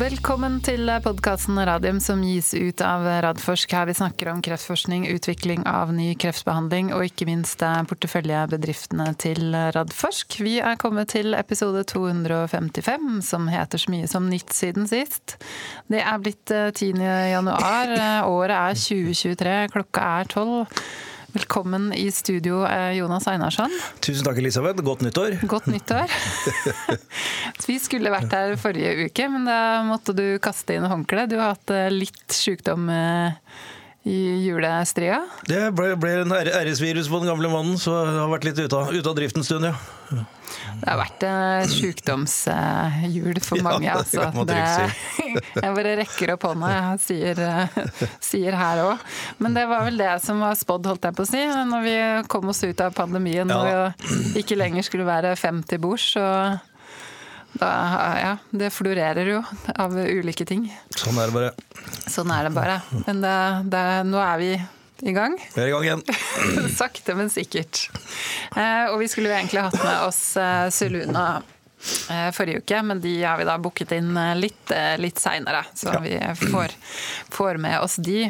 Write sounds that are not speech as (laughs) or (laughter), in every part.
Velkommen til podkasten Radium som gis ut av Radforsk. Her vi snakker om kreftforskning, utvikling av ny kreftbehandling og ikke minst porteføljebedriftene til Radforsk. Vi er kommet til episode 255 som heter så mye som nytt siden sist. Det er blitt 10. januar. Året er 2023. Klokka er tolv. Velkommen i studio, eh, Jonas Einarsson. Tusen takk, Elisabeth. Godt nyttår. Godt nyttår. (laughs) Vi skulle vært her forrige uke, men da måtte du kaste inn håndkleet. Du har hatt eh, litt sykdom eh, i julestria? Det ble, ble en RS-virus på den gamle mannen, så jeg har vært litt ute av, ut av drift en stund, ja. Det har vært en sykdomsjul for mange, ja, altså. Det, (laughs) jeg bare rekker opp hånda, jeg sier, sier her òg. Men det var vel det som var spådd, holdt jeg på å si. Når vi kom oss ut av pandemien ja. og ikke lenger skulle være 50 bords, så da, ja, det florerer jo av ulike ting. Sånn er det bare. Sånn er det bare. Men det, det, nå er vi i gang. Vi er i gang igjen. (laughs) Sakte, men sikkert. Eh, og vi skulle jo egentlig hatt med oss eh, Suluna eh, forrige uke, men de har vi da booket inn litt, litt seinere. Så ja. vi får, får, med oss de.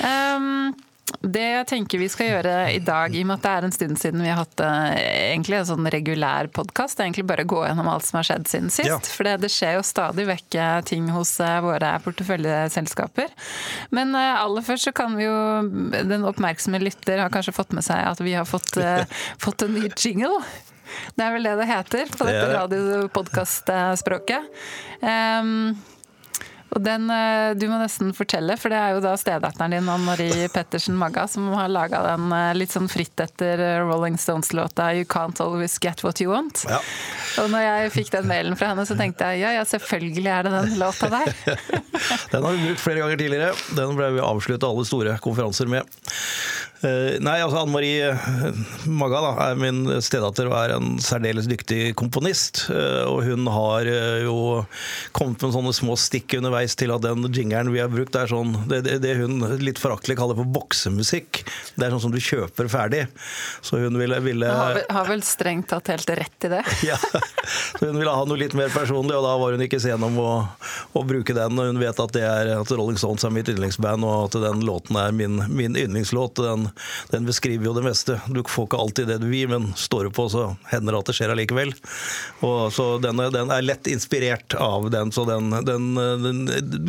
Um, det jeg tenker vi skal gjøre i dag, i og med at det er en stund siden vi har hatt eh, egentlig en sånn regulær podkast, egentlig bare gå gjennom alt som har skjedd siden sist. Ja. For det, skjer jo stadig vekk eh, ting hos eh, våre porteføljeselskaper. Men aller først så kan vi jo Den oppmerksomme lytter har kanskje fått med seg at vi har fått, (laughs) fått en ny jingle. Det er vel det det heter på dette radiopodkastspråket. Um, og den eh, du må nesten fortelle, for det er jo da stedatteren din, Ann Marie Pettersen Magga, som har laga den eh, litt sånn fritt etter eh, Rolling Stones-låta 'You Can't Always Get What You Want'. Ja. Og når jeg fikk den mailen fra henne, så tenkte jeg ja, ja, selvfølgelig er det den låta der. (laughs) den har vi brukt flere ganger tidligere. Den ble vi avslutta alle store konferanser med. Nei, altså Anne Marie Magga da, er min stedatter og er en særdeles dyktig komponist. Og hun har jo kommet med sånne små stikk underveis til at den jingeren vi har brukt, er sånn det, det hun litt foraktelig kaller for boksemusikk. Det er sånn som du kjøper ferdig. Så hun ville, ville har, vel, har vel strengt tatt helt rett i det. (laughs) ja, så hun ville ha noe litt mer personlig, og da var hun ikke sen om å, å bruke den. Og hun vet at, det er, at Rolling Stones er mitt yndlingsband, og at den låten er min, min yndlingslåt. Den den, beskriver jo det meste. Du får ikke alltid det du vil, men står du på, så hender det at det skjer allikevel. Og, så den, den, er lett inspirert av den, så den, den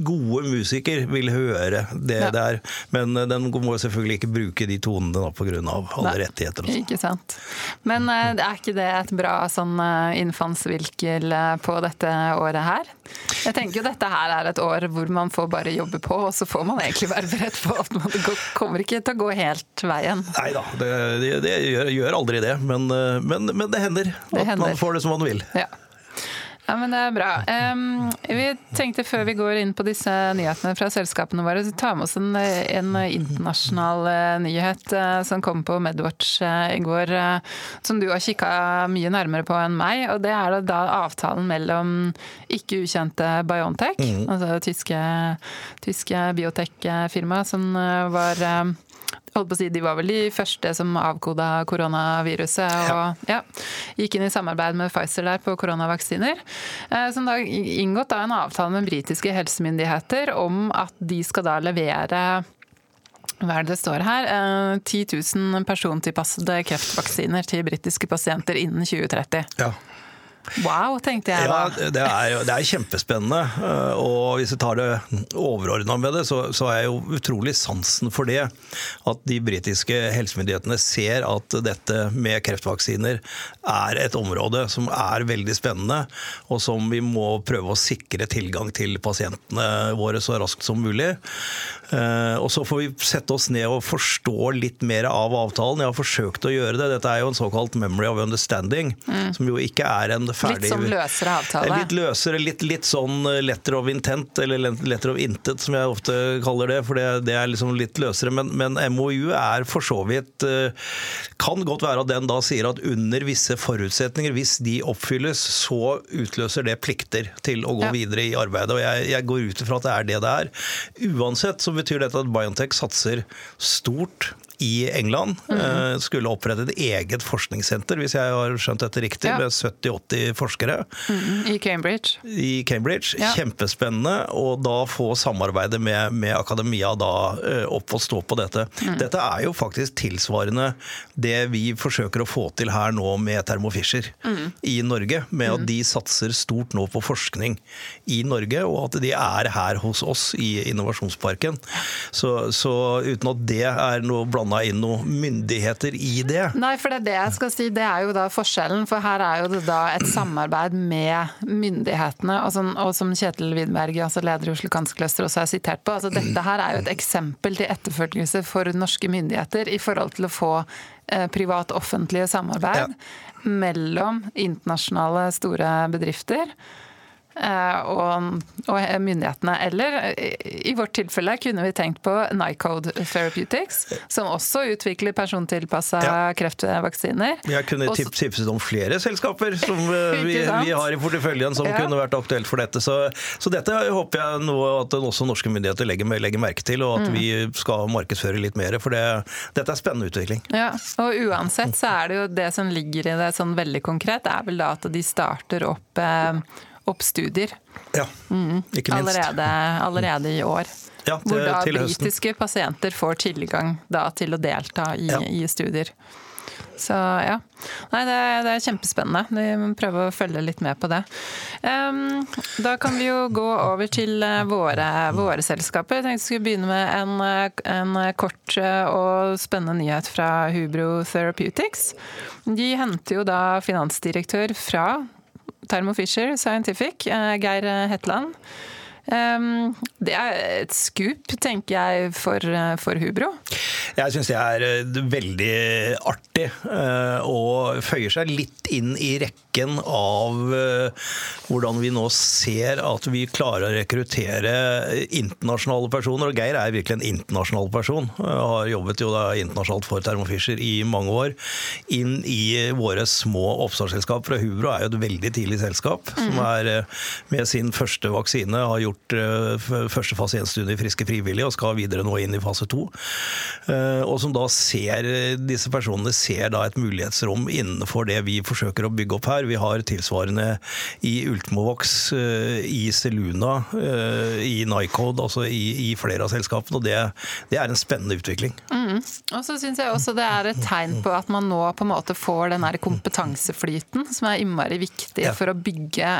gode musiker vil høre det ja. der. Men den må selvfølgelig ikke bruke de tonene da, pga. alle Nei, rettigheter. Også. Ikke sant. Men eh, er ikke det et bra sånn eh, innfallsvinkel eh, på dette året her? Jeg tenker jo dette her er et år hvor man får bare jobbe på, og så får man egentlig være beredt på at man kommer ikke til å gå helt veien. Nei da, det, det, det gjør, gjør, aldri det. Men, men, men det hender det at hender. man får det som man vil. Ja. Ja, men Det er bra. Um, vi tenkte Før vi går inn på disse nyhetene fra selskapene våre, så ta med oss en, en internasjonal uh, nyhet uh, som kom på Medwatch uh, i går, som du har kikka mye nærmere på enn meg. og Det er da avtalen mellom ikke ukjente Biontech, mm. altså tyske, tyske biotek-firma, som var holdt på å si, De var vel de første som avkoda koronaviruset og ja, gikk inn i samarbeid med Pfizer der på koronavaksiner. Eh, som da inngått da en avtale med britiske helsemyndigheter om at de skal da levere hva er det det står her? 10 eh, 000 persontilpassede kreftvaksiner til britiske pasienter innen 2030. Ja. Wow, tenkte jeg da. Ja, det er, det er kjempespennende. Eh, og hvis jeg tar det overordna med det, så, så er jeg jo utrolig sansen for det. At de britiske helsemyndighetene ser at dette med kreftvaksiner er et område som er veldig spennende, og som vi må prøve å sikre tilgang til pasientene våre så raskt som mulig. Eh, og så får vi sette oss ned og forstå litt mer av avtalen. Jeg har forsøkt å gjøre det. Dette er jo en såkalt memory of understanding, mm. som jo ikke er en ferdig Litt sånn løsere avtale? Litt løsere, litt, litt, sånn eh, letter of intent, eller letter of intet, som jeg ofte kaller det. For det, det er liksom litt løsere. Men, men, MOU er for så vidt eh, Kan godt være at den da sier at under visse forutsetninger, hvis de oppfylles, så utløser det plikter til å gå ja. videre i arbeidet. Og jeg, jeg går ut ifra at det er det det er. Uansett så betyr dette at Biontech satser stort i England. Mm. Skulle opprette et eget forskningssenter, hvis jeg har skjønt dette riktig, ja. med 70-80 forskere. Mm. I Cambridge. I Cambridge. Ja. Kjempespennende. Og da få samarbeidet med, med akademia da opp og stå på dette. Mm. Dette er jo faktisk tilsvarende det vi forsøker å få til her nå med Thermo Fisher mm. i Norge. Med at mm. de satser stort nå på forskning i Norge, og at de er her hos oss i Innovasjonsparken. Så, så uten at det er noe blanda inn noen myndigheter i det. Nei, for det er det jeg skal si. Det er jo da forskjellen. For her er jo det da et samarbeid med myndighetene. Og som, og som Kjetil Widberg, altså leder i Oslo Kanskløster, også er sitert på. altså Dette her er jo et eksempel til etterfølgelse for norske myndigheter i forhold til å få eh, privat-offentlige samarbeid ja. mellom internasjonale store bedrifter. Eh, og, og, myndighetene. Eller i vårt tilfelle kunne vi tenkt på Nycode Therapeutics, som også utvikler persontilpassa ja. kreftvaksiner. Jeg kunne tipset om flere selskaper som eh, (laughs) vi, vi, har i porteføljen som ja. kunne vært aktuelt for dette. Så, så, dette håper jeg noe at også norske myndigheter legger, legger merke til, og at mm. vi skal markedsføre litt mer. For det, dette er spennende utvikling. Ja, og uansett så er det jo det som ligger i det sånn veldig konkret, er vel da at de starter opp eh, opp studier. Ja, mm. ikke minst. Allerede, allerede i år. Ja, til, hvor da britiske pasienter får tilgang da, til å delta i, ja. i studier. Så ja. Nei, det, det, er kjempespennende. Vi må prøve å følge litt med på det. Um, da kan vi jo gå over til eh, våre, våre selskaper. Jeg tenkte vi skulle begynne med en, en, kort eh, og spennende nyhet fra Hubro Therapeutics. De henter jo da finansdirektør fra Thermo Fisher Scientific, eh, Geir Hetland. Det er et skup, tenker jeg, for, eh, for Hubro. Jeg syns det er eh, veldig artig, og føyer seg litt inn i rekken av hvordan vi nå ser at vi klarer å rekruttere internasjonale personer. Og Geir er virkelig en internasjonal person. Har jobbet jo da internasjonalt for Thermo Fisher i mange år. Inn i våre små oppstartsselskap. for Hubro er jo et veldig tidlig selskap, mm. som er med sin første vaksine har gjort gjort uh, første fase 1-studie i friske frivillige og skal videre nå inn i fase 2. Uh, eh, og som da ser, Disse personene ser da et mulighetsrom innenfor det vi forsøker å bygge opp her. Vi har tilsvarende i Ultimovox, uh, i Seluna, i Nycode, altså i, i, flere av selskapene. og det, det er en spennende utvikling. Mm. Og så syns jeg også det er et tegn på at man nå på en måte får den der kompetanseflyten som er innmari viktig ja. for å bygge,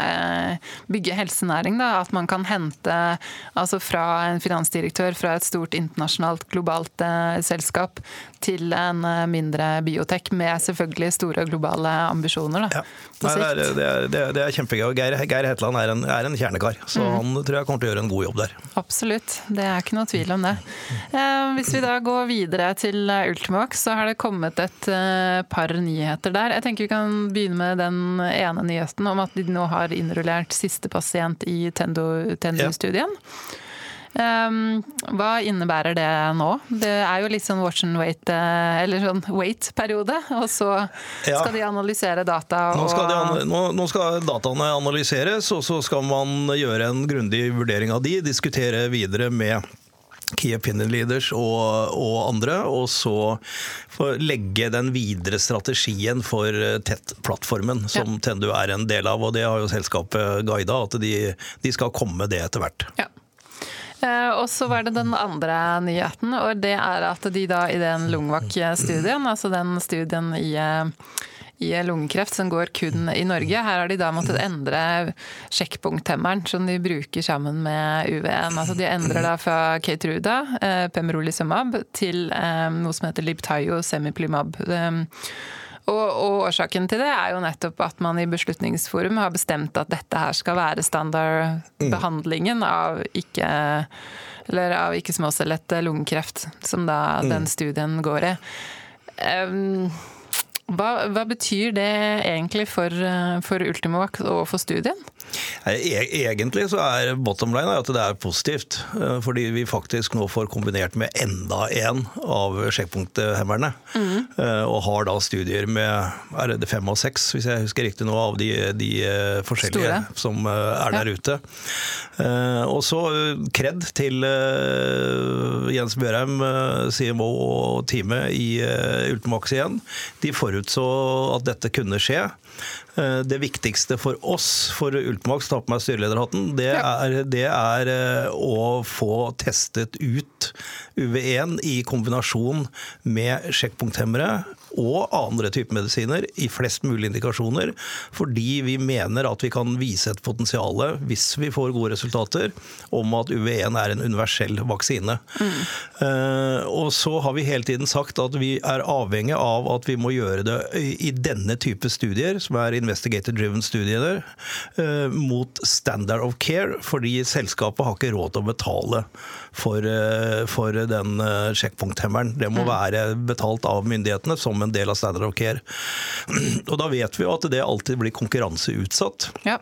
bygge helsenæring. Da. At man kan hente hente altså fra en finansdirektør fra et stort internasjonalt, globalt eh, selskap til en eh, mindre biotek, med selvfølgelig store globale ambisjoner. Da, ja. Nei, det, er, det, er, det, er, det, er, kjempegøy. Geir, Geir Hetland er en, er en kjernekar, så mm. han tror jeg kommer til å gjøre en god jobb der. Absolutt, det er ikke noe tvil om det. Eh, hvis vi da går videre til Ultimax, så har det kommet et eh, par nyheter der. Jeg tenker vi kan begynne med den ene nyheten om at de nå har innrullert siste pasient i Tendo-studien. Ja. Um, hva innebærer det nå? Det er jo litt sånn watch and wait, eh, eller sånn wait-periode. Og så skal de analysere data. Nå, skal de, nå, nå, skal dataene analyseres, og så skal man gjøre en grundig vurdering av de. Diskutere videre med Key opinion leaders og, og, andre, og så legge den videre strategien for eh, TET-plattformen, som ja. Tendu er en del av. og Det har jo selskapet guida, at de, de skal komme med det etter hvert. Ja. Eh, og så var det den andre nyheten, og det er at de da i den Lungvak-studien, altså den studien i i lungekreft som går kun i Norge. Her har de da måttet endre sjekkpunkthemmeren som de bruker sammen med UVN. Altså de endrer da fra Keytruda, eh, pemrolizumab, til eh, noe som heter Libtayo semiplimab. Og, og, årsaken til det er jo nettopp at man i Beslutningsforum har bestemt at dette her skal være standardbehandlingen av ikke eller av ikke-småcellet lungekreft, som da mm. den studien går i. Um, hva, hva, betyr det egentlig for, for Ultimovac og for studien? E egentlig så er bottom line at det er positivt. Eh, fordi vi faktisk nå får kombinert med enda en av sjekkpunkthemmerne. Mm. Og har da studier med er det fem og seks, hvis jeg husker riktig nå, av de, de forskjellige Store. som er der ja. ute. Og så kred til Jens Bjørheim, CMO og teamet i Ultimax igjen. De forutså at dette kunne skje. Eh, det viktigste for oss, for Ultimax, ta på meg styrelederhatten, det er, det er eh, å få testet ut UV1 i kombinasjon med sjekkpunkthemmere og andre typer medisiner i flest mulig indikasjoner, fordi vi mener at vi kan vise et potensial, hvis vi får gode resultater, om at UV1 er en universell vaksine. Mm. Uh, og så har vi hele tiden sagt at vi er avhengig av at vi må gjøre det i denne type studier, som er investigator-driven studier, uh, mot standard of care, fordi selskapet har ikke råd til å betale for, uh, for den sjekkpunkthemmeren. Det må mm. være betalt av myndighetene som en del av standard of care. (clears throat) Og da vet vi jo at det alltid blir konkurranseutsatt. Ja.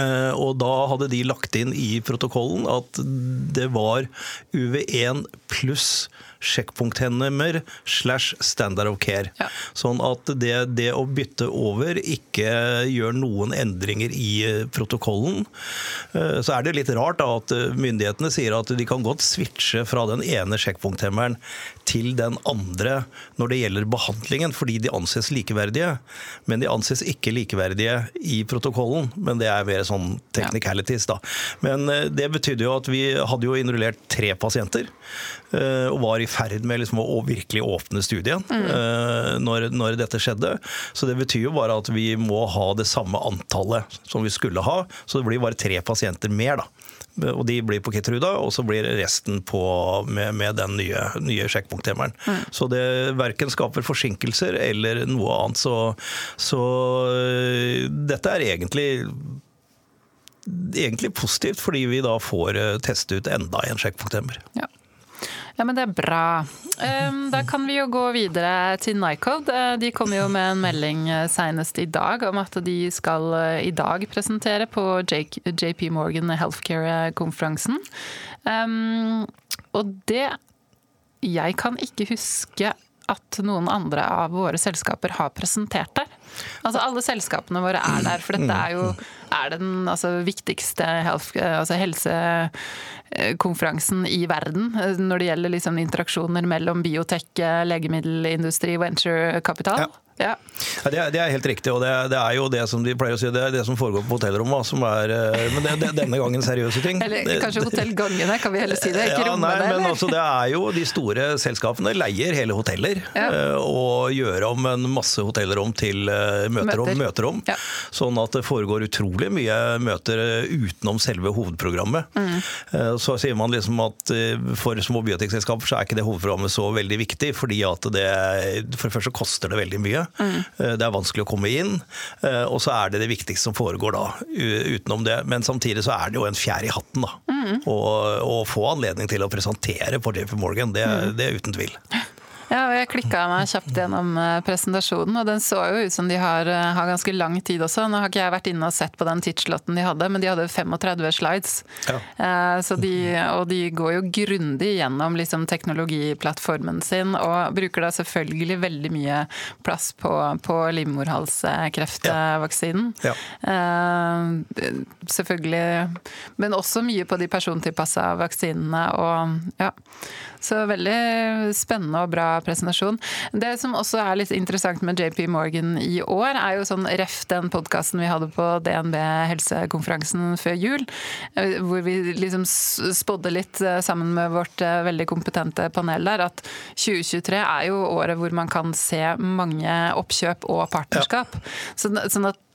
Eh, og da hadde de lagt inn i protokollen at det var UV1 pluss sjekkpunkthemmer slash standard of care. Ja. Sånn at det, det, å bytte over ikke gjør noen endringer i eh, protokollen. Eh, så er det litt rart da, at myndighetene sier at de kan godt switche fra den ene sjekkpunkthemmeren til den andre når det gjelder behandlingen, fordi de anses likeverdige. Men de anses ikke likeverdige i protokollen. Men det er mer sånn technicalities, da. Men det betydde jo at vi hadde jo innrullert tre pasienter. Og var i ferd med liksom å virkelig åpne studien mm. uh, når, når, dette skjedde. Så det betyr jo bare at vi må ha det samme antallet som vi skulle ha. Så det blir bare tre pasienter mer, da. Og de blir på Kitruda, og så blir resten på, med, med, den nye, nye sjekkpunkthemmeren. Mm. Så det verken skaper forsinkelser eller noe annet. Så, så uh, dette er egentlig egentlig positivt, fordi vi da får eh, teste ut enda en sjekkpunkthemmer. Ja. Ja, men det er bra. Da kan vi jo gå videre til Nycode. Eh, de kom jo med en melding eh, senest i dag om at de skal eh, i dag presentere på JP Morgan Healthcare-konferansen. Og det Jeg kan ikke huske at noen andre av våre selskaper har presentert der. Altså Alle selskapene våre er der, for dette er jo er den altså, viktigste health, altså, helsekonferansen i verden når det gjelder liksom, interaksjoner mellom biotek, legemiddelindustri, venturekapital. Ja. Ja. ja det, er, det, er, helt riktig, og det, det, er jo det som de pleier å si, det er det som foregår på hotellrommet. Som er, eh, men det, er denne gangen seriøse ting. Eller kanskje hotellgangene, kan vi heller si det? Ikke ja, nei, men altså, det er jo De store selskapene leier hele hoteller ja. Eh, og gjør om en masse hotellrom til eh, møterom. Møter. møterom ja. Sånn at det foregår utrolig mye møter utenom selve hovedprogrammet. Mm. Så sier man liksom at for små biotekselskaper så er ikke det hovedprogrammet så veldig viktig, fordi at det for det første koster det veldig mye. Mm. Det er vanskelig å komme inn. Eh, og så er det det viktigste som foregår da, utenom det. Men samtidig så er det jo en fjær i hatten, da. Mm. Å få anledning til å presentere for JP Morgan, det, mm. det er uten tvil. Ja, og jeg klikka meg kjapt gjennom eh, presentasjonen, og den så jo ut som de har, eh, har, ganske lang tid også. Nå har ikke jeg vært inne og sett på den tidslotten de hadde, men de hadde 35 slides. Ja. Eh, de, og de går jo grundig gjennom liksom, teknologiplattformen sin, og bruker da selvfølgelig veldig mye plass på, på livmorhalskreftvaksinen. Ja. Ja. Selvfølgelig, men også mye på de persontilpassa vaksinene. og ja. Så veldig spennende og bra presentasjon. Det som også er litt interessant med JP Morgan i år, er jo sånn ref den podkasten vi hadde på DNB helsekonferansen før jul, eh, hvor vi liksom spådde litt eh, sammen med vårt eh, veldig kompetente panel der, at 2023 er jo året hvor man kan se mange oppkjøp og partnerskap. Ja. Sånn at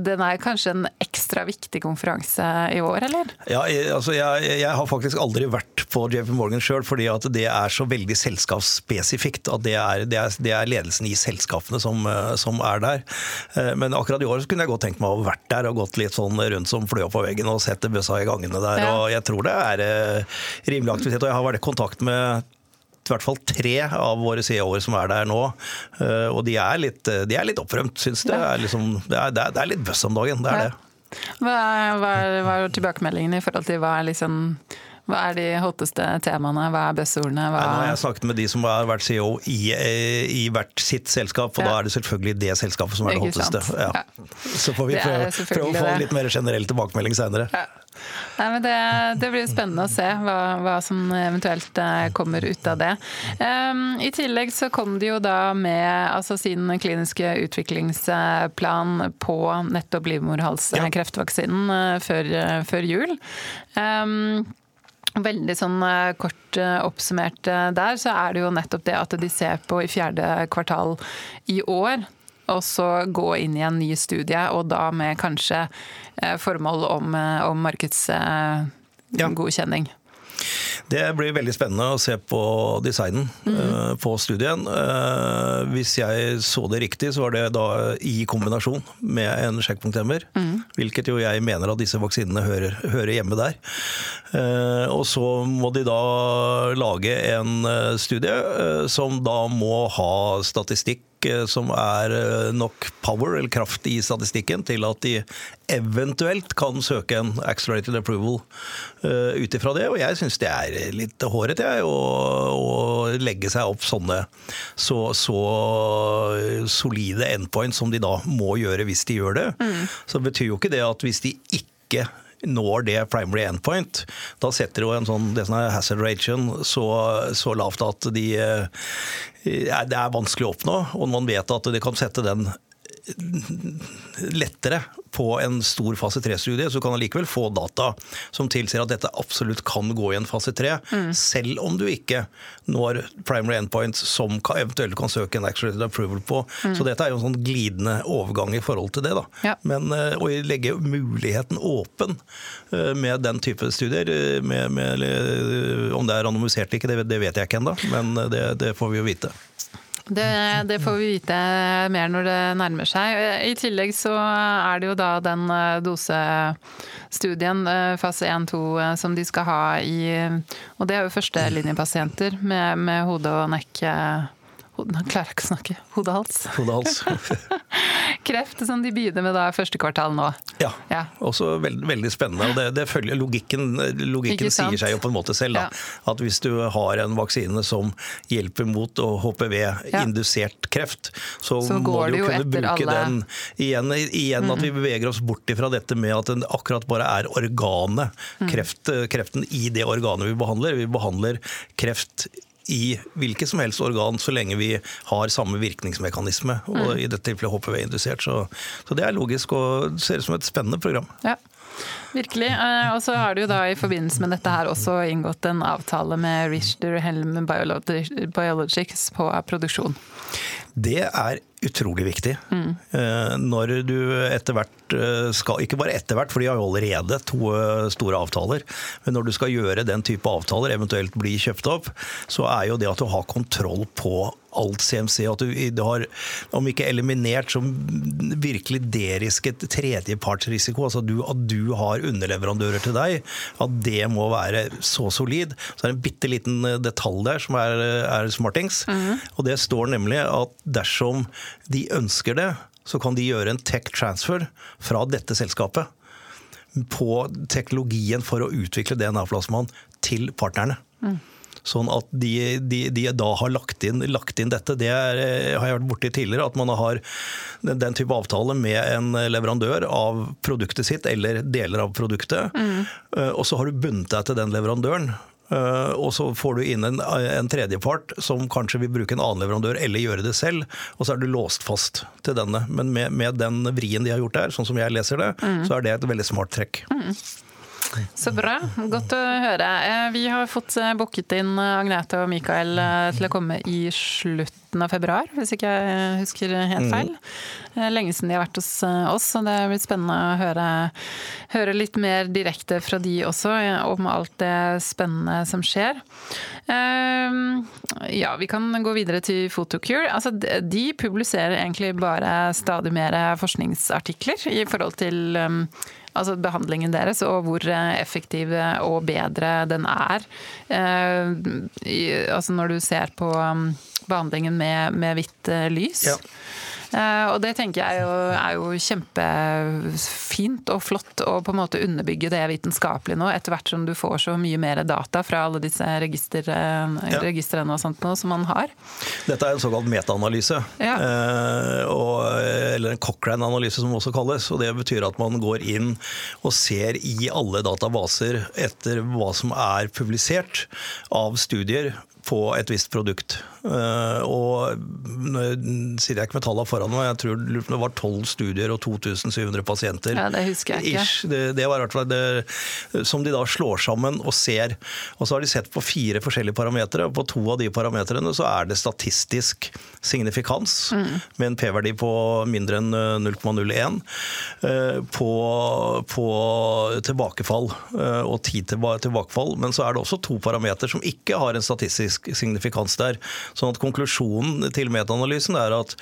den er kanskje en ekstra viktig konferanse i år, eller? Ja, altså jeg, jeg har faktisk aldri vært på JP Morgan sjøl, fordi at det er så veldig selskapsspesifikt. At det er, det er, det er ledelsen i selskapene som, som, er der. Eh, men akkurat i år kunne jeg godt tenkt meg å ha vært der og gått litt sånn rundt som fløa på veggen og sett bøssa i gangene der. Ja. Og jeg tror det er eh, rimelig aktivitet. Og jeg har vært i kontakt med i hvert fall tre av våre CEO-er som er der nå. Eh, og de er litt, de er litt opprømt, syns det. Er liksom, det, er, det er litt buzz om dagen. Det er det. Hva er, hva, er, hva er tilbakemeldingene i forhold til hva er liksom hva er de hotteste temaene, hva er buzzordene? Hva... Nå har jeg snakket med de som har vært CEO i, eh, i hvert sitt selskap, og ja. da er det selvfølgelig det selskapet som er det hotteste. Ja. Ja. Så får vi prøve, prøve, å få litt mer generell tilbakemelding senere. Nei, det, det, blir spennende å se hva, hva, som eventuelt eh, kommer ut av det. Um, I tillegg så kom de jo da med altså, sin kliniske utviklingsplan på nettopp livmorhalskreftvaksinen. Eh, før, før, jul. Um, Veldig sånn kort oppsummert der, så er det jo nettopp det at de ser på i fjerde kvartal i år og så gå inn i en ny studie, og da med kanskje eh, formål om, eh, om markedsgodkjenning. Ja. Det blir veldig spennende å se på designen mm -hmm. på studien. Hvis jeg så det riktig, så var det da i kombinasjon med en sjekkpunkthemmer. Mm. Hvilket jo jeg mener at disse vaksinene hører, hører, hjemme der. Og så må de da lage en studie som da må ha statistikk Eh, som er eh, nok power, eller kraft, i statistikken til at de eventuelt kan søke en accelerated approval uh, ut ifra det. Og jeg syns det er litt hårete, å, legge seg opp sånne så, så, solide endpoints som de da må gjøre hvis de gjør det. Mm. Så betyr jo ikke det at hvis de ikke når det primary endpoint, da setter jo en sånn, det som er hazard ration så, så lavt at de, eh, det er vanskelig å oppnå. Og man vet at de kan sette den lettere på en stor fase 3-studie, så kan du likevel få data som tilsier at dette absolutt kan gå i en fase 3, mm. selv om du ikke når primary endpoints som eventuelt kan søke en accelerated approval på. Mm. Så dette er jo en sånn glidende overgang i forhold til det. da. Ja. Men eh, å legge muligheten åpen eh, med den type studier, eh, med, med, om det er randomisert eller ikke, det, det vet jeg ikke ennå, men det, det får vi jo vite. Det, det, får vi vite mer når det nærmer seg. I tillegg så er det jo da den eh, dosestudien, eh, fase 1-2, eh, som de skal ha i Og det er jo førstelinjepasienter med, med hode og nekk nå klarer jeg ikke å snakke. Hodehals. (laughs) Hodehals. (laughs) Kreft som de begynner med da første kvartal nå. Ja, ja. også veld, veldig spennende. og det, det følger Logikken, logikken sier seg jo på en måte selv. Da, ja. At hvis du har en vaksine som hjelper mot HPV-indusert ja. kreft, så, så må du jo kunne bruke alle... den igjen. igjen mm. At vi beveger oss bort ifra dette med at det akkurat bare er organet, mm. kreft, kreften i det organet vi behandler. Vi behandler kreft i hvilket som helst organ, så lenge vi har samme virkningsmekanisme. Og mm. i dette tilfellet HPV-indusert. Så, så, det er logisk og ser ut som et spennende program. Ja. Virkelig. Eh, og så har du da i forbindelse med dette her også inngått en avtale med Richter Helm Biologics på produksjon. Det er utrolig viktig. Mm. Når du etter hvert eh, skal Ikke bare etter hvert, for de har jo allerede to eh, store avtaler. Men når du skal gjøre den type avtaler, eventuelt bli kjøpt opp, så er jo det at du har kontroll på alt CMC, at du, du har, om ikke eliminert, som virkelig derisket tredjepartsrisiko, altså du, at du har underleverandører til deg, at det må være så solid. Så er det en bitte liten detalj der som er, er smartings. Mm. Og det står nemlig at dersom de ønsker det, så kan de gjøre en tech transfer fra dette selskapet på teknologien for å utvikle DNA-plasmaen til partnerne. Mm. Sånn at de, de, de, da har lagt inn, lagt inn dette. Det er, eh, har jeg vært borti tidligere. At man har den type avtale med en leverandør av produktet sitt eller deler av produktet. Mm. Eh, og så har du bundet deg til den leverandøren. Uh, og så får du inn en, en tredjepart som kanskje vil bruke en annen leverandør eller gjøre det selv, og så er du låst fast til denne. Men med, med den vrien de har gjort der, sånn som jeg leser det, mm. så er det et veldig smart trekk. Mm. Så bra. Godt å høre. Eh, vi har fått eh, booket inn Agnete og Mikael til å komme i slutten av februar, hvis ikke jeg husker helt mm. feil. Lenge siden de har vært hos oss, så det blir spennende å høre, høre, litt mer direkte fra de også, om alt det spennende som skjer. Ja, vi kan gå videre til Photocure. Altså, de publiserer egentlig bare stadig mer forskningsartikler i forhold til altså behandlingen deres, og hvor eh, effektiv og bedre den er. Eh, altså når du ser på um, behandlingen med, med hvitt eh, lys. Ja. Eh, og det tenker jeg jo, er jo kjempefint og flott å på en måte underbygge det vitenskapelig nå, etter hvert som du får så mye mer data fra alle disse register, ja. registrene og sånt nå som man har. Dette er en såkalt metaanalyse, ja. eh, eller en Cochrane-analyse som også kalles. og Det betyr at man går inn og ser i alle databaser etter hva som er publisert av studier på et visst produkt. Eh, og nå sitter jeg ikke med tallene foran meg, jeg tror det var tolv studier og 2700 pasienter. Ja, Det husker jeg ikke. Ish. Det, det var i hvert fall det som de da slår sammen og ser. Og så har de sett på fire forskjellige parametere, og på to av de parametrene så er det statistisk signifikans mm. med en P-verdi på mindre enn 0,01 eh, på, på, tilbakefall eh, og tid til tilbakefall. Men så er det også to parametere som ikke har en statistisk signifikans der. Sånn at Konklusjonen til metaanalysen er at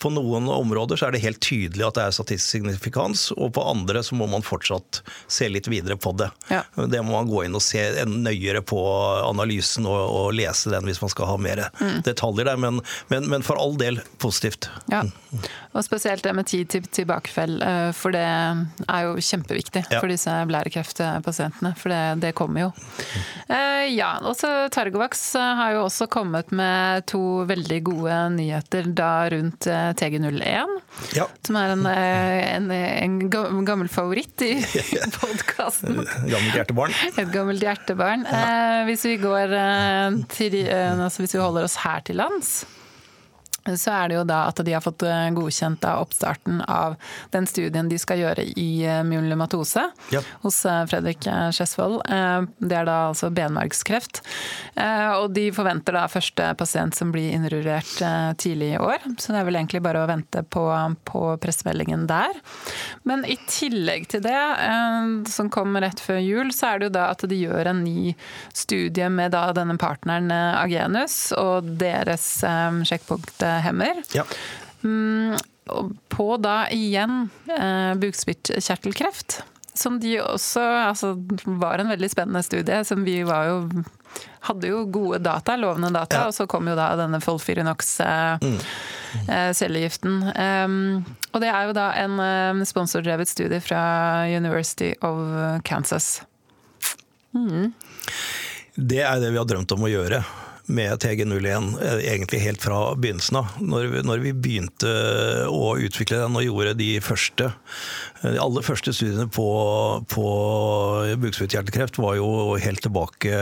på noen områder så er det helt tydelig at det er statistisk signifikans, og på andre så må man fortsatt se litt videre på det. Ja. Det må man gå inn og se nøyere på analysen og, og lese den hvis man skal ha mer mm. detaljer der, men, men, men, for all del positivt. Ja. Og spesielt det med tid til tilbakefall, eh, for det er jo kjempeviktig ja. for disse blærekreftpasientene. For det, det kommer jo. Uh, ja, også Targovax har jo også kommet med to veldig gode nyheter da rundt TG01. Ja. Som er en, eh, en, en, gammel favoritt i (laughs) podkasten. Gammelt hjertebarn. Et gammelt hjertebarn. Ja. Eh, hvis, vi går, eh, til, altså hvis vi holder oss her til lands så er det jo da at de har fått eh, godkjent da oppstarten av den studien de skal gjøre i eh, myelomatose ja. hos eh, Fredrik Skjesvold. Det er da altså benmargskreft. Og de forventer da første pasient som blir innrurert tidlig i år. Så det er vel egentlig bare å vente på, på pressemeldingen der. Men i tillegg til det, som kom rett før jul, så er det jo da at de gjør en ny studie med da denne partneren Agenus og deres sjekkpunkt hemmer. Ja. Mm, på da igjen eh, bukspyttkjertelkreft. Som de også altså, var en veldig spennende studie. som vi var jo hadde jo gode data, lovende data, ja. og så kom jo da denne Folfirinox-cellegiften. Mm. Um, og det er jo da en um, sponsordrevet studie fra University of Kansas. Mm. Det er det vi har drømt om å gjøre med TG01 eh, egentlig helt fra begynnelsen av. Når vi, når vi, begynte å utvikle den og gjorde de første de aller første studiene på, på bukspyttkjertelkreft var jo helt tilbake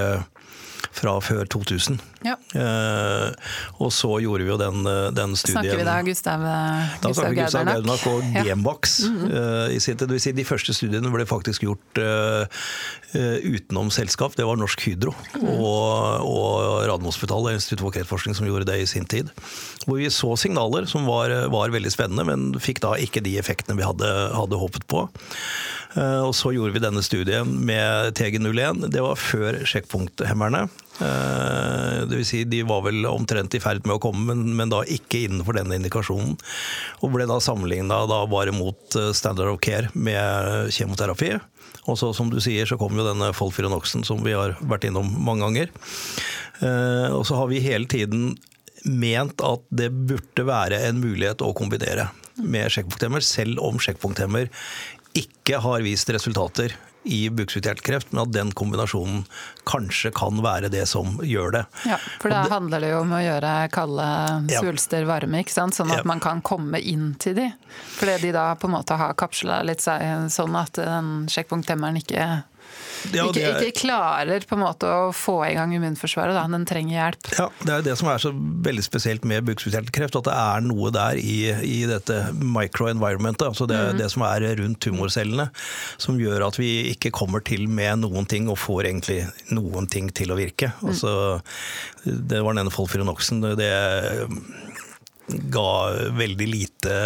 fra før 2000. Ja. Eh, og så gjorde vi jo den, eh, den studien Snakker vi da Gustav, eh, da snakker vi Gustav Gaudernak og ja. Genbax mm -hmm. Det vil si, de første studiene ble faktisk gjort uh, uh, utenom selskap. Det var Norsk Hydro mm. og, og Radiumhospitalet, Institutt for kreftforskning, som gjorde det i sin tid. Hvor vi så signaler som var, var veldig spennende, men fikk da ikke de effektene vi hadde, hadde håpet på. Eh, og så gjorde vi denne studien med TG01. Det var før sjekkpunkthemmerne. Eh, det vil si, de var vel omtrent i ferd med å komme, men, men da ikke innenfor denne indikasjonen. Og ble da sammenligna bare mot eh, standard of care med kjemoterapi. Og så, som du sier, så kom jo denne Folfirinoxen som vi har vært innom mange ganger. Og så har vi hele tiden ment at det burde være en mulighet å kombinere med sjekkpunkthemmer, selv om sjekkpunkthemmer ikke har vist resultater i bukspyttkjertelkreft, men at den kombinasjonen kanskje kan være det som gjør det. Ja, For da handler det jo om å gjøre kalde svulster varme, ikke sant? sånn at ja. man kan komme inn til de. Fordi de da på en måte har kapsla litt sånn at den sjekkpunkthemmeren ikke ja, ikke, er, ikke, klarer på en måte å få i gang immunforsvaret. Da. Den trenger hjelp. Ja, Det er det som er så veldig spesielt med bukspyttkjertelkreft. At det er noe der i, i dette microenvironmentet, altså det, mm. det, som er rundt tumorcellene, som gjør at vi ikke kommer til med noen ting og får egentlig noen ting til å virke. Mm. Altså, det var denne Folfirinoxen. Det ga veldig lite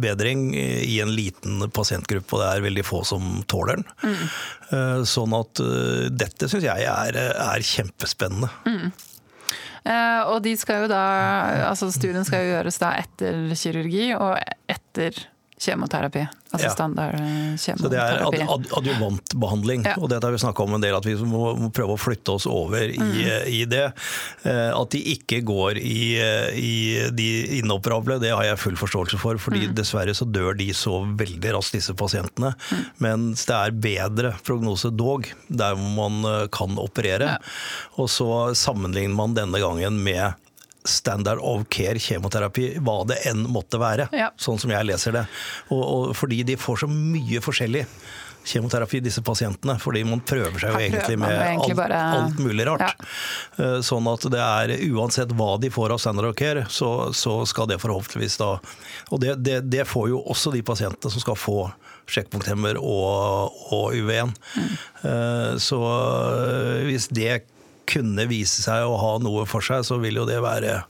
bedring i en liten pasientgruppe, og det er veldig få som tåler den. Mm. Sånn at eh, dette syns jeg er, er kjempespennende. Mm. Eh, og de skal jo da, altså studien skal jo gjøres da etter kirurgi og etter kjemoterapi. Altså Ja. standard kjemoterapi. Så det er ad, ad, adjuvantbehandling, Ja. og dette har vi snakka om en del, at vi må, må prøve å flytte oss over i, Mm. i det. Eh, At de ikke går i, eh, i de inoperable, det har jeg full forståelse for, fordi Mm. dessverre så dør de så veldig raskt, disse pasientene. Mm. Mens det er bedre prognose dog, der man eh, kan operere. Ja. Og så sammenligner man denne gangen med standard of care kjemoterapi, hva det enn måtte være. Ja. Sånn som jeg leser det. Og, og fordi de får så mye forskjellig kjemoterapi, disse pasientene. Fordi man prøver seg jo prøver egentlig med egentlig alt, bare- alt mulig rart. Ja. Eh, Sånn at det er uansett hva de får av standard of care, så, så skal det forhåpentligvis da Og det, det, det får jo også de pasientene som skal få sjekkpunkthemmer og, og UV1. Mm. Eh, Så eh, hvis det kunne vise seg å ha noe for seg, så vil jo det være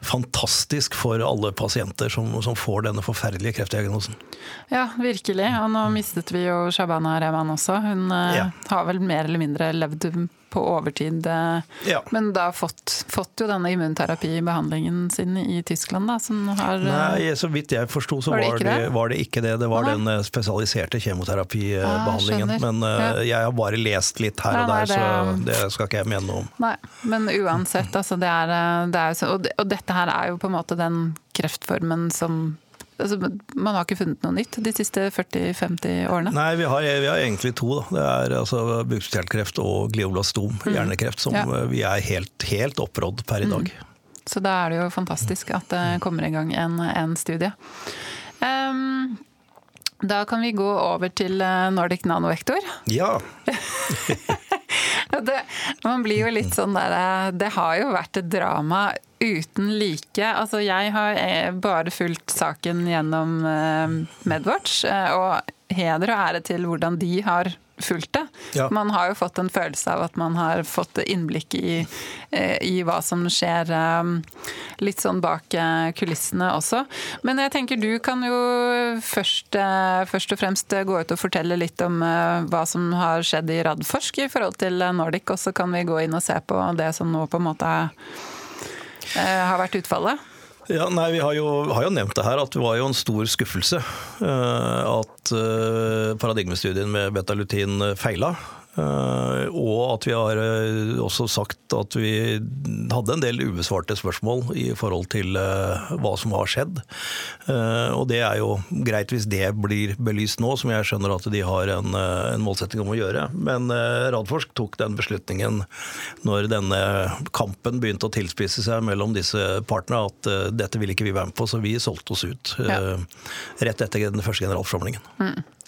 fantastisk for alle pasienter som, som får denne forferdelige kreftdiagnosen. Ja, virkelig. Og nå mistet vi jo Shabana Rehman også. Hun eh, Ja. har vel mer eller mindre levd på overtid, eh, Ja. men da fått, fått jo denne immunterapibehandlingen sin i Tyskland, da, som har eh, Nei, så vidt jeg forsto, så Var det var det, det? var det ikke det. Det var nei. den eh, spesialiserte kjemoterapibehandlingen. Ah. Men uh, jeg har bare lest litt her Nei, og der, så det- skal ikke jeg mene noe om. Nei, men uansett, altså det er, det er og, og dette her er jo på en måte den kreftformen som altså, Man har ikke funnet noe nytt de siste 40-50 årene. Nei, vi har, vi har egentlig to. Da. Det er altså bukspyttkjertelkreft og glioblastom, hjernekreft, som Mm. Ja. vi er helt, helt opprådd per i dag. Så da er det jo fantastisk at det kommer i gang en, en studie. Um, da kan vi gå over til eh, Nordic Nanovektor. Ja. (laughs) (laughs) Det, man blir jo litt sånn der eh, Det har jo vært et drama uten like. Altså, jeg har eh, bare fulgt saken gjennom eh, Medwatch, og heder og ære til hvordan de har fulgt det. Ja. Man har jo fått en følelse av at man har fått innblikk i, eh, i hva som skjer eh, litt sånn bak eh, kulissene også. Men jeg tenker du kan jo først, først og fremst gå ut og fortelle litt om hva som har skjedd i Radforsk i forhold til Nordic, og så kan vi gå inn og se på det som nå på en måte har vært utfallet. Ja, nei, Vi har jo, har jo nevnt det her, at det var jo en stor skuffelse eh, at eh, paradigmestudien med betalutin eh, feila. Eh, og at vi har eh, også sagt at vi hadde en del ubesvarte spørsmål i forhold til eh, hva som har skjedd. Og det er jo greit hvis det blir belyst nå, som jeg skjønner at de har en, en målsetting om å gjøre. Men Radforsk tok den beslutningen når denne kampen begynte å tilspisse seg mellom disse partene, at dette ville ikke vi være med på, så vi solgte oss ut Ja. rett etter den første generalforsamlingen.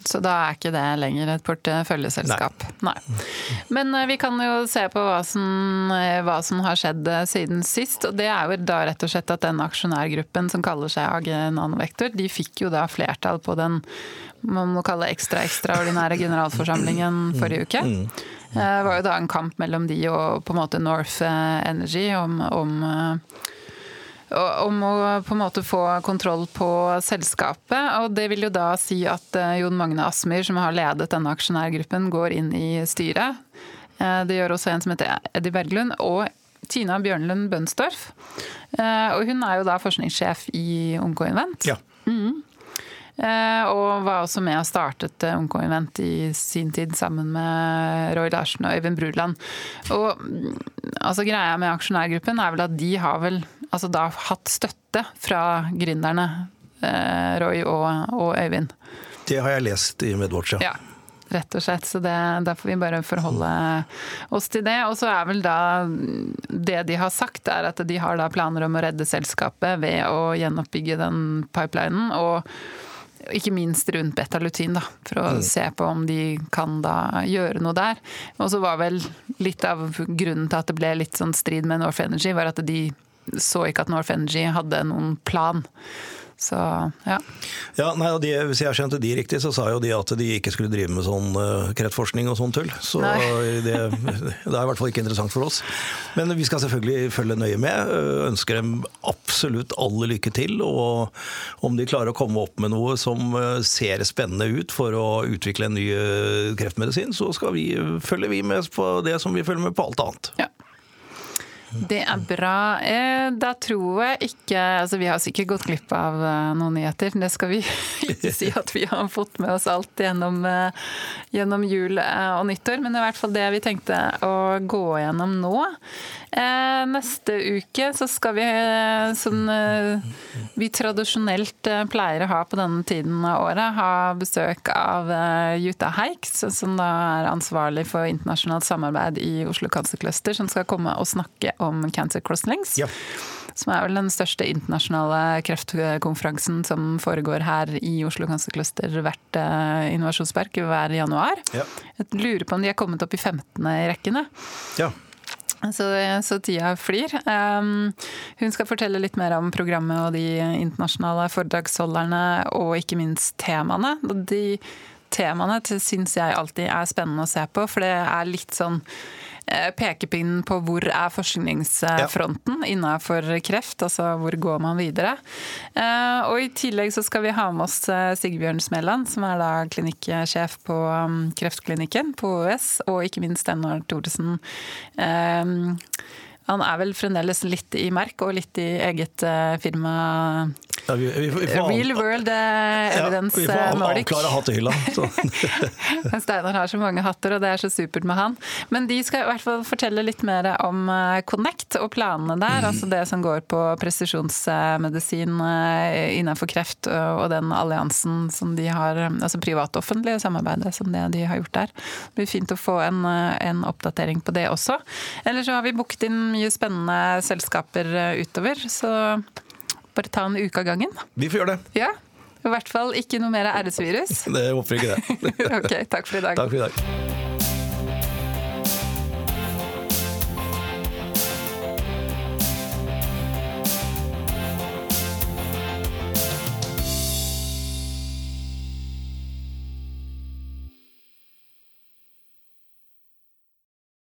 Så da er ikke det lenger et porteføljeselskap. Nei. Men eh, vi kan jo se på hva som, eh, hva som har skjedd eh, siden sist. Og det er jo da rett og slett at den aksjonærgruppen som kaller seg AG Nanovektor, de fikk jo da flertall på den man må kalle ekstra ekstraordinære generalforsamlingen forrige uke. Eh, Det var jo da en kamp mellom de og på en måte North Energy om, om om å på en måte få kontroll på selskapet. Og det vil jo da si at eh, Jon Magne Asmyr, som har ledet denne aksjonærgruppen, går inn i styret. Eh, Det gjør også en som heter Eddie Berglund, og Tina Bjørnlund Bønsdorf. Eh, Og hun er jo da forskningssjef i Onkoinvent. Ja. Mm. Og var også med og startet Unko Invent i sin tid sammen med Roy Larsen og Øyvind Brudland. Og mm, altså greia med aksjonærgruppen er vel at de har vel altså da hatt støtte fra gründerne eh, Roy og, og Øyvind. Det har jeg lest i Medwatch, ja. Ja, rett og slett. Så det, da får vi bare forholde oss til det. Og så er vel da Det de har sagt, er at de har da planer om å redde selskapet ved å gjenoppbygge den pipelinen. Og ikke minst rundt betalutin, da, for å se på om de kan da gjøre noe der. Og så var vel litt av grunnen til at det ble litt sånn strid med North Energy, var at de så ikke at North Energy hadde noen plan. Så ja. Ja, nei, de, Hvis jeg skjønte de riktig, så sa jo de at de ikke skulle drive med sånn uh, kreftforskning og sånn tull. Så det, (laughs) det er i hvert fall ikke interessant for oss. Men vi skal selvfølgelig følge nøye med. øh, Ønsker dem absolutt alle lykke til. Og om de klarer å komme opp med noe som øh, ser spennende ut for å utvikle en ny kreftmedisin, så skal vi, følger vi med på det som vi følger med på alt annet. Ja. Det er bra. Eh, da tror jeg ikke altså Vi har sikkert gått glipp av eh, noen nyheter. Det skal vi (laughs) ikke si at vi har fått med oss alt gjennom, eh, gjennom jul og nyttår. Men det er i hvert fall det vi tenkte å gå gjennom nå. Neste uke så skal vi, som vi tradisjonelt pleier å ha på denne tiden av året, ha besøk av Jutta Heiks, som da er ansvarlig for internasjonalt samarbeid i Oslo Cancer Cluster, som skal komme og snakke om Cancer Crosslinks. Ja. Som er vel den største internasjonale kreftkonferansen som foregår her i Oslo Cancer Cluster hvert uh, innovasjonspark hver januar. Ja. Jeg lurer på om de er kommet opp i 15. i rekkene. Ja. Så, så, tida flyr. Um, hun skal fortelle litt mer om programmet og de internasjonale foredragsholderne, og ikke minst temaene. De temaene syns jeg alltid er spennende å se på, for det er litt sånn Eh, pekepinnen på hvor er forskningsfronten innenfor kreft, altså hvor går man videre. Eh, og i tillegg så skal vi ha med oss eh, Sigbjørn Smeland, som er da klinikksjef på um, Kreftklinikken på OUS, og ikke minst Ennar Thoresen. Han er vel fremdeles litt i merk og litt i eget firma ja, vi, vi, vi Real World Evidence Evidence ja, vi får Nordic. avklare hattehylla. (laughs) Steinar har så mange hatter, og det er så supert med han. Men de skal i hvert fall fortelle litt mer om uh, Connect og planene der. Mm. Altså det som går på presisjonsmedisin innenfor kreft og den alliansen som de har, altså privat-offentlige samarbeidet som det de har gjort der. Det blir fint å få en, en oppdatering på det også. Eller så har vi booket inn mye spennende selskaper utover. så bare ta en uke av gangen. Vi får gjøre det. Ja, I hvert fall ikke noe mer RS-virus. Det håper ikke det. (laughs) ok, takk for i dag. Takk for i dag.